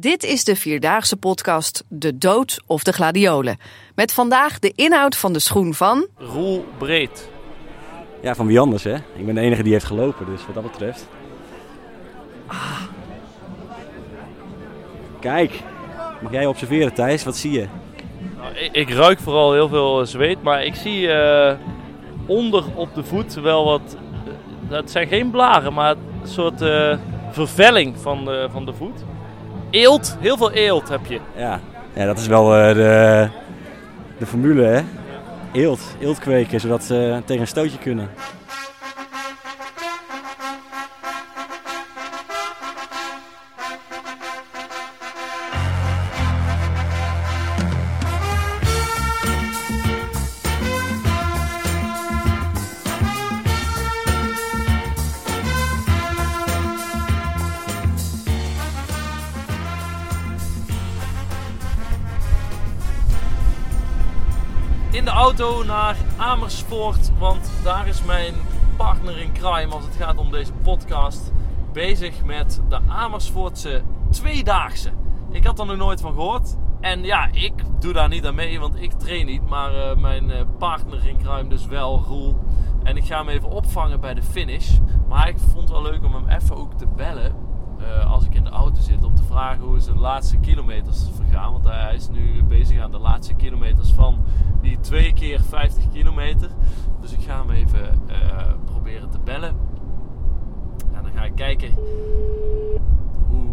Dit is de vierdaagse podcast De Dood of de Gladiolen. Met vandaag de inhoud van de schoen van... Roel Breed. Ja, van wie anders hè? Ik ben de enige die heeft gelopen, dus wat dat betreft. Ah. Kijk, mag jij observeren Thijs? Wat zie je? Nou, ik, ik, ruik vooral heel veel zweet, maar ik zie eh, onder op de voet wel wat... Dat zijn geen blaren, maar een soort uh, vervelling van de, van de voet. Eelt, heel veel eelt heb je. Ja, ja dat is wel uh, de, de formule hè. Eelt, eelt kweken, zodat ze tegen een stootje kunnen. De auto naar Amersfoort, want daar is mijn partner in crime als het gaat om deze podcast bezig met de Amersfoortse tweedaagse. Ik had er nog nooit van gehoord. En ja, ik doe daar niet aan mee, want ik train niet. Maar uh, mijn uh, partner in crime dus wel, Roel. En ik ga hem even opvangen bij de finish. Maar ik vond het wel leuk om hem even ook te bellen. Uh, als ik in de auto zit. Om te vragen hoe zijn laatste kilometers vergaan. Want hij is nu bezig aan de laatste kilometers van die 2 keer 50 kilometer. Dus ik ga hem even uh, proberen te bellen. En dan ga ik kijken hoe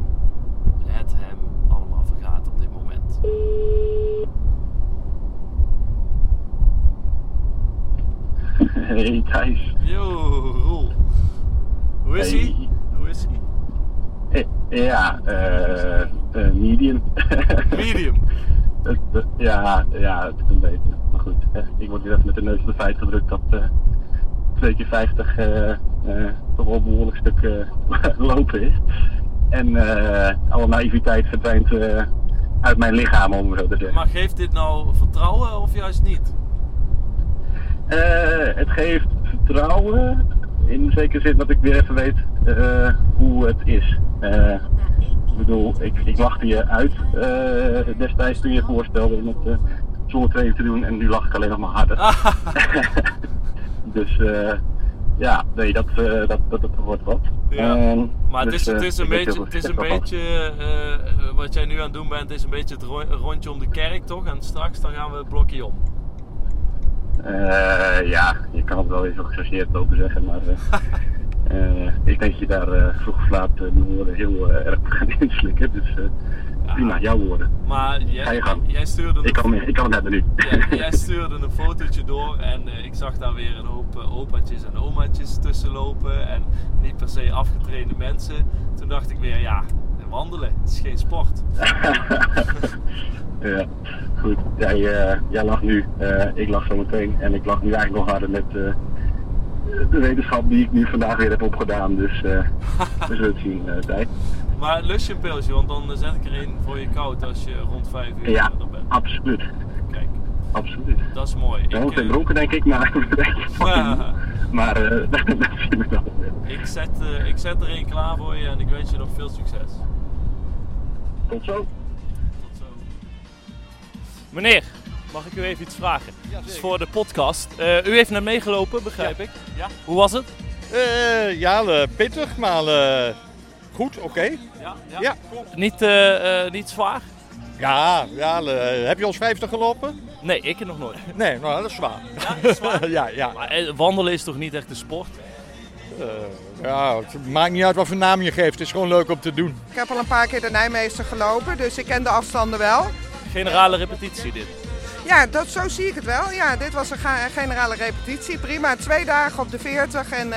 het hem allemaal vergaat op dit moment. Hey Thijs. Yo, Roel. Hoe is hij? Hey. Ja, uh, medium. Medium? ja, ja, het is een beetje. Maar goed, ik word hier even met de neus op de feit gedrukt dat uh, 2 keer 50 toch wel een behoorlijk stuk lopen is. En alle naïviteit verdwijnt uit mijn lichaam, om het zo te zeggen. Maar geeft dit nou vertrouwen of juist niet? het geeft vertrouwen in zekere zin dat ik weer even weet uh, hoe het is. Uh, ik bedoel, ik, ik lachte je uit uh, destijds toen je voorstelde om het uh, zonder training te doen en nu lach ik alleen nog maar harder. dus ja, nee, dat, dat, dat, dat wordt wat. Ja. Um, maar dus, het is, het is een beetje, het is een beetje wat jij nu aan het doen bent, is een beetje het rondje om de kerk toch? En straks dan gaan we het blokje om. Uh, ja, je kan het wel eens gechargeerd over zeggen, maar uh, ik denk dat je daar vroeg of laat mijn woorden heel erg gaan inslikken. Dus ja. prima, jouw woorden. Maar jij, Ga je gang. jij stuurde ik, kan, ik kan het hebben nu. Jij stuurde een fotootje door en ik zag daar weer een hoop opaatjes en omaatjes tussen lopen en niet per se afgetrainde mensen. Toen dacht ik weer, ja, wandelen, het is geen sport. Ja, goed. Jij, uh, jij lag nu, uh, ik lag zo meteen. En ik lag nu eigenlijk nog harder met uh, de wetenschap die ik nu vandaag weer heb opgedaan. Dus we zullen het zien, tijd. Maar lust je een pilsje, want dan zet ik er een voor je koud als je rond 5 uur ja, er bent. absoluut. Kijk. Absoluut. Dat is mooi. Ik ik, dronken denk ik, maar ja. maar dat zien we wel ik zet, ik zet er een klaar voor je en ik wens je nog veel succes. Tot zo. Meneer, mag ik u even iets vragen? Ja, dus voor de podcast. Uh, u heeft net meegelopen, begrijp ja. ik. Ja. Hoe was het? Uh, ja, uh, pittig, maar uh, goed, oké. Okay. Ja, ja. ja. Niet, niet zwaar? Ja, ja heb je ons 50 gelopen? Nee, ik nog nooit. Nee, nou, dat is zwaar. Ja, dat is zwaar? ja, ja. Maar wandelen is toch niet echt een sport? ja, het maakt niet uit wat voor naam je geeft. Het is gewoon leuk om te doen. Ik heb al een paar keer de Nijmeester gelopen, dus ik ken de afstanden wel. Generale repetitie dit? Ja, dat, zo zie ik het wel. Ja, dit was een generale repetitie. Prima, twee dagen op de 40 en uh,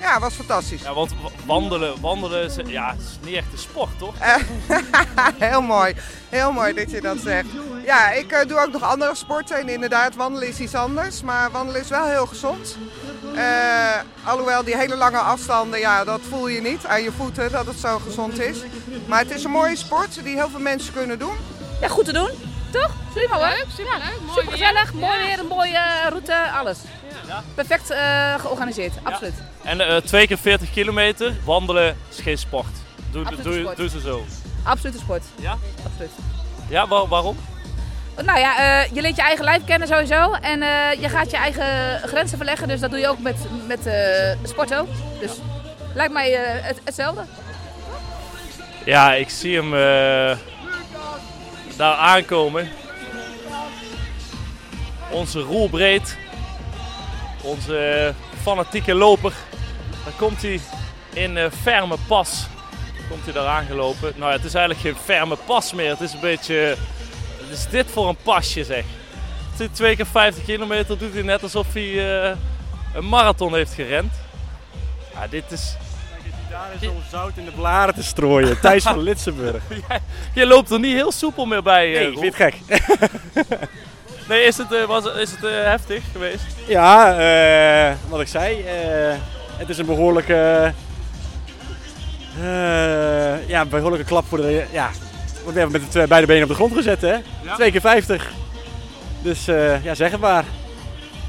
ja, was fantastisch. Ja, want wandelen, wandelen is, ja, is niet echt een sport, toch? heel mooi, heel mooi dat je dat zegt. Ja, ik uh, doe ook nog andere sporten en inderdaad, wandelen is iets anders. Maar wandelen is wel heel gezond. Uh, alhoewel die hele lange afstanden, ja, dat voel je niet aan je voeten dat het zo gezond is. Maar het is een mooie sport die heel veel mensen kunnen doen. Ja, goed te doen. Toch? Super hoor. Leuk, super leuk. Mooi super gezellig, mooi weer, een mooie uh, route, alles. Ja. Perfect uh, georganiseerd, absoluut. En uh, twee keer 40 kilometer, wandelen is geen sport. Doe, Absoluut doe, doe ze zo. Absolute sport. Ja? Absoluut. Ja, wa- waarom? Nou ja, eh, je leert je eigen lijf kennen sowieso. En eh, je gaat je eigen grenzen verleggen. Dus dat doe je ook met, met eh, sport ook. Dus lijkt mij eh, het, hetzelfde. Ja, ik zie hem eh, daar aankomen. Onze roelbreed. Onze fanatieke loper. Dan komt hij in eh, ferme pas. Komt hij daar aangelopen. Nou ja, het is eigenlijk geen ferme pas meer. Het is een beetje... Wat is dit voor een pasje zeg? Het twee keer 50 kilometer doet hij net alsof hij eh, een marathon heeft gerend. Ja, dit is... Daar is om zout in de blaren te strooien. Thijs van Litsenburg. Je loopt er niet heel soepel meer bij, eh, Nee, ik vind het gek. Nee, is het, eh, was, is het eh, heftig geweest? Ja, eh, wat ik zei. het is een behoorlijke... eh, ja, een behoorlijke klap voor de... Ja, we hebben met de twee, beide benen op de grond gezet, hè? Twee keer 50. Dus ja, zeg het maar.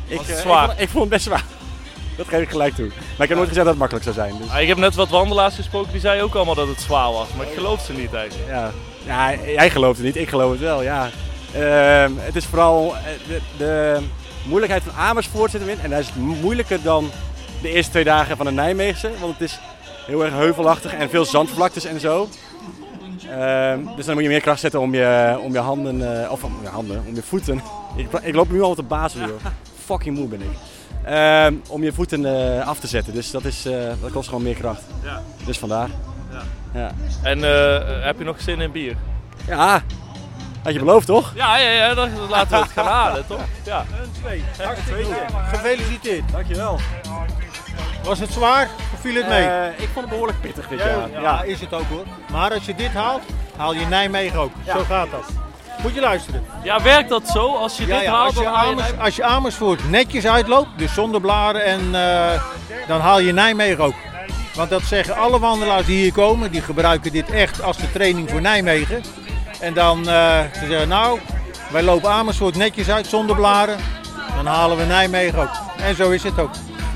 Ik, het zwaar? Ik, vond, ik vond het best zwaar. Dat geef ik gelijk toe. Maar ik heb nooit gezegd dat het makkelijk zou zijn. Dus, Ah, ik heb net wat wandelaars gesproken, die zeiden ook allemaal dat het zwaar was. Maar ik geloof ze niet eigenlijk. ja. ja, jij gelooft het niet, ik geloof het wel, ja. Ehm, het is vooral eh, de, de moeilijkheid van Amersfoort zit erin. En dat is moeilijker dan de eerste twee dagen van de Nijmeegse. Want het is heel erg heuvelachtig en veel zandvlaktes en zo. Ehm, dus dan moet je meer kracht zetten om je, om je handen, eh, of om je handen, om je voeten. Ik, ik loop nu al op de basis, joh. Fucking moe ben ik. Ehm, om je voeten eh, af te zetten. Dus dat, is, dat kost gewoon meer kracht. Ja. Dus vandaar. Ja. En eh, heb je nog zin in bier? Ja, had je beloofd toch? Ja, ja, ja dan laten we het gaan halen, toch? Ja. Een, twee. Hartstikke. Gefeliciteerd. Dankjewel. Was het zwaar of viel het mee? Eh, ik vond het behoorlijk pittig dit ja, jaar. ja, is het ook hoor. Maar als je dit haalt, haal je Nijmegen ook. Zo gaat dat. Moet je luisteren. ja, werkt dat zo? Als je Ja, dit ja, haalt, als, je dan haal je Amers, als je Amersfoort netjes uitloopt, dus zonder blaren, en, eh, dan haal je Nijmegen ook. Want dat zeggen alle wandelaars die hier komen, die gebruiken dit echt als de training voor Nijmegen. En dan eh, ze zeggen, nou, wij lopen Amersfoort netjes uit zonder blaren, dan halen we Nijmegen ook. En zo is het ook.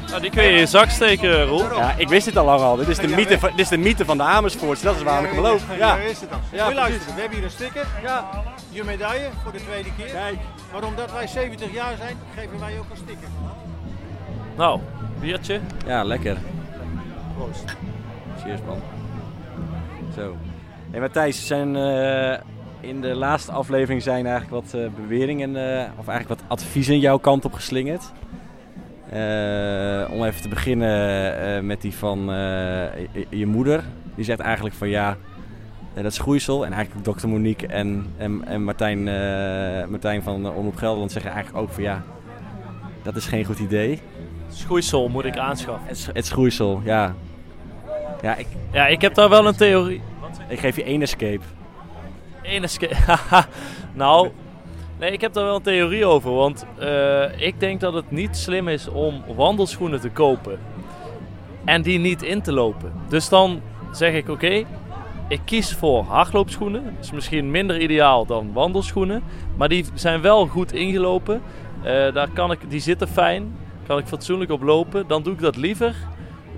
Nou, die kun je in je zak steken, Roel. Ja, ik wist dit al lang al. Dit is de mythe dit is de mythe van de Amersfoort. Dat is waarom ik hem beloof. Ja. Zo is het dan. Ja, luisteren, we hebben hier een sticker. Ja. Je medaille voor de tweede keer. Kijk. Maar omdat wij 70 jaar zijn, geven wij ook een sticker. Nou, biertje. Ja, lekker. Proost. Cheers man. Zo. Hey Matthijs, zijn eh, in de laatste aflevering zijn eigenlijk wat eh, beweringen, eh, of eigenlijk wat adviezen jouw kant op geslingerd. Eh, om even te beginnen met die van je, je moeder. Die zegt eigenlijk van ja, dat is groeisel. En eigenlijk dokter Monique en, en, en Martijn, Martijn van Omroep Gelderland zeggen eigenlijk ook van ja, dat is geen goed idee. Schoeisel moet ik aanschaffen. Het, het is groeisel, ja. Ja, ik, Ja, ik heb daar wel een theorie. ik geef je één escape. Escape. nou, nee, ik heb daar wel een theorie over. Want eh, ik denk dat het niet slim is om wandelschoenen te kopen en die niet in te lopen. Dus dan zeg ik: oké, ik kies voor hardloopschoenen. Dat is misschien minder ideaal dan wandelschoenen, maar die zijn wel goed ingelopen. Eh, daar kan ik, die zitten fijn, kan ik fatsoenlijk op lopen. Dan doe ik dat liever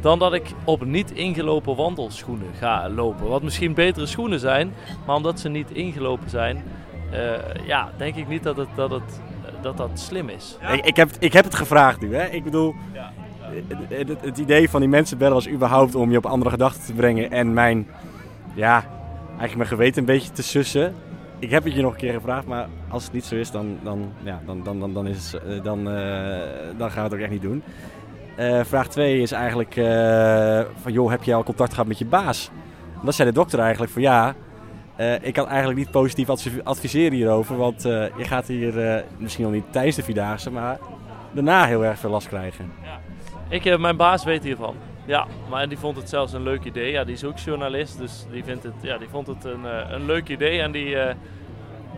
dan dat ik op niet ingelopen wandelschoenen ga lopen. Wat misschien betere schoenen zijn, maar omdat ze niet ingelopen zijn, eh, ja, denk ik niet dat het, dat, het, dat, dat slim is. Ik, ik, heb, ik heb het gevraagd nu, hè. Ik bedoel, het, het, het idee van die mensen bellen was überhaupt om je op andere gedachten te brengen. En mijn, ja, eigenlijk mijn geweten een beetje te sussen. Ik heb het je nog een keer gevraagd, maar als het niet zo is, dan, dan, ja, dan, dan, dan, dan, is eh, dan, eh, dan gaan we het ook echt niet doen. Eh, vraag 2 is eigenlijk eh, van, joh, heb je al contact gehad met je baas? En dan zei de dokter eigenlijk van, ja, eh, ik kan eigenlijk niet positief advi- adviseren hierover, want je gaat hier misschien nog niet tijdens de Vierdaagse, maar daarna heel erg veel last krijgen. Ik, eh, mijn baas weet hiervan. Ja, maar die vond het zelfs een leuk idee. Ja, die is ook journalist, dus die, vindt het, ja, die vond het een, een leuk idee. En die,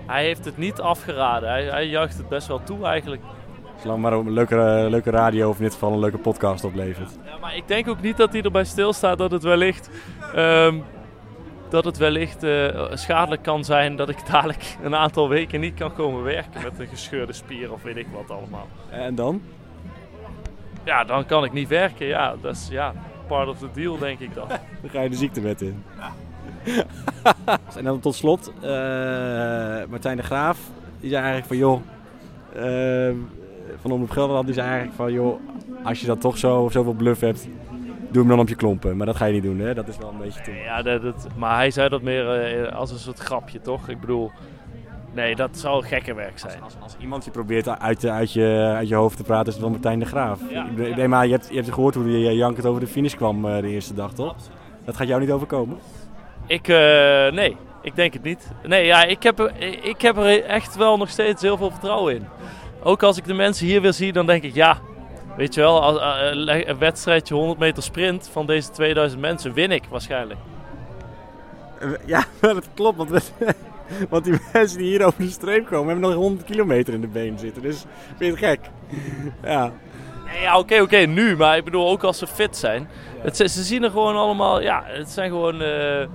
hij heeft het niet afgeraden. Hij, hij juicht het best wel toe eigenlijk. Zolang maar een leuke, eh, leuke radio of in dit geval een leuke podcast oplevert. Ja, maar ik denk ook niet dat hij erbij stilstaat dat het wellicht, ehm, dat het wellicht eh, schadelijk kan zijn dat ik dadelijk een aantal weken niet kan komen werken met een gescheurde spier of weet ik wat allemaal. En dan? Ja, dan kan ik niet werken. Ja, dat is ja, part of the deal denk ik dan. Dan ga je de ziektewet in. en dan tot slot, uh, Martijn de Graaf, die zei eigenlijk van joh, uh, van Omroep Gelderland, die zei eigenlijk van joh, als je dan toch zo, zoveel bluff hebt, doe hem dan op je klompen. Maar dat ga je niet doen, hè? Dat is wel een beetje te... Ja, dat, dat, maar hij zei dat meer uh, als een soort grapje, toch? Ik bedoel, nee, dat zou gekke werk zijn. Als, als, iemand je probeert uit, uit, je, uit je hoofd te praten, is het wel Martijn de Graaf. Ja, ja. maar je hebt, je hebt gehoord hoe je jankend over de finish kwam uh, de eerste dag, toch? Absoluut. Dat gaat jou niet overkomen? Ik, uh, nee, ik denk het niet. Nee, ja, ik heb, er, ik heb er echt wel nog steeds heel veel vertrouwen in. Ook als ik de mensen hier weer zie, dan denk ik, ja, weet je wel, als, uh, een wedstrijdje 100 meter sprint van deze 2000 mensen win ik waarschijnlijk. Ja, dat klopt, want, want die mensen die hier over de streep komen, hebben nog 100 kilometer in de been zitten. Dus vind je het gek? Ja. Ja, oké, oké, nu. Maar ik bedoel, ook als ze fit zijn. Het, ze zien er gewoon allemaal, ja, het zijn gewoon uh,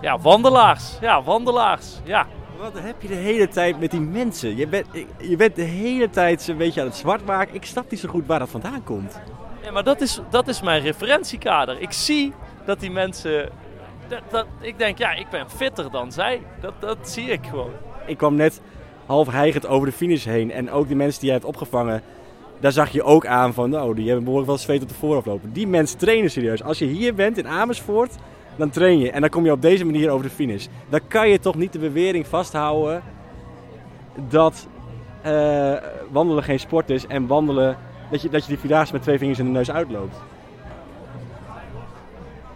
ja, wandelaars. Ja, wandelaars, ja. Wat heb je de hele tijd met die mensen? Je bent, je bent de hele tijd een beetje aan het zwart maken. Ik snap niet zo goed waar dat vandaan komt. Ja, maar dat is, dat is mijn referentiekader. Ik zie dat die mensen... Dat, dat, ik denk, ja, ik ben fitter dan zij. Dat, dat zie ik gewoon. Ik kwam net half hijgend over de finish heen. En ook die mensen die jij hebt opgevangen daar zag je ook aan van, nou, die hebben behoorlijk wel zweet op de voorhoofd lopen. Die mensen trainen serieus. Als je hier bent in Amersfoort, dan train je. En dan kom je op deze manier over de finish. Dan kan je toch niet de bewering vasthouden dat uh, wandelen geen sport is en wandelen, dat je, dat je die vierdaagse met twee vingers in de neus uitloopt.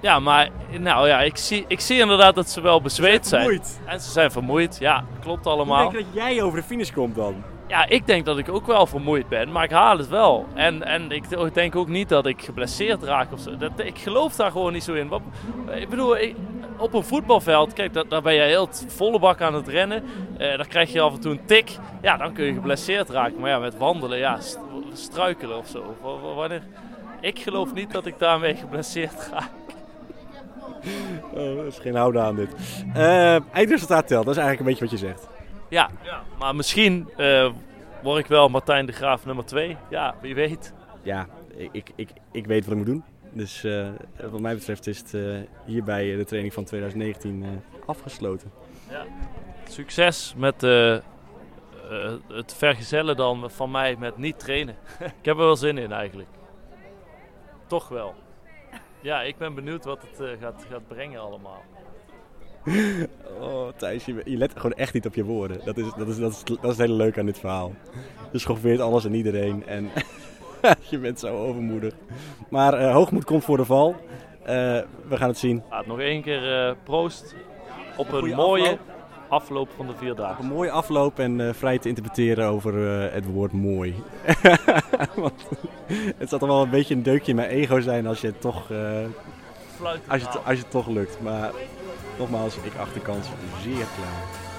Ja, maar nou ja, ik zie, ik zie inderdaad dat ze wel bezweet zijn. Vermoeid. En ze zijn vermoeid, ja, klopt allemaal. Ik denk dat jij over de finish komt dan. Ja, ik denk dat ik ook wel vermoeid ben, maar ik haal het wel. En, en ik denk ook niet dat ik geblesseerd raak of zo. Dat, ik geloof daar gewoon niet zo in. Ik bedoel, ik, op een voetbalveld, kijk, daar ben je heel volle bak aan het rennen. Eh, dan krijg je af en toe een tik. Ja, dan kun je geblesseerd raken. Maar ja, met wandelen, ja, struikelen of zo. Ik geloof niet dat ik daarmee geblesseerd raak. Oh, dat is geen houden aan dit. Uh, eindresultaat telt, dat is eigenlijk een beetje wat je zegt. Ja, maar misschien uh, word ik wel Martijn de Graaf nummer 2. Ja, wie weet. Ja, ik, ik, ik weet wat ik moet doen. Dus uh, wat mij betreft is het uh, hierbij de training van 2019 afgesloten. Ja. Succes met het vergezellen dan van mij met niet trainen. ik heb er wel zin in eigenlijk. Toch wel. Ja, ik ben benieuwd wat het gaat, gaat brengen allemaal. Oh, Thijs, je, je, let gewoon echt niet op je woorden. Dat is, dat is, dat is, dat is het hele leuke aan dit verhaal. Je schoffeert alles en iedereen en je bent zo overmoedig. Maar uh, hoogmoed komt voor de val. Uh, we gaan het zien. Ja, nog één keer uh, proost op een, een mooie afloop. afloop. van de vier dagen. Een mooie afloop en vrij te interpreteren over het woord mooi. Want het zal toch wel een beetje een deukje in mijn ego zijn als je het toch, als je, als je het toch lukt. Maar Nogmaals, ik acht de kans zeer klein.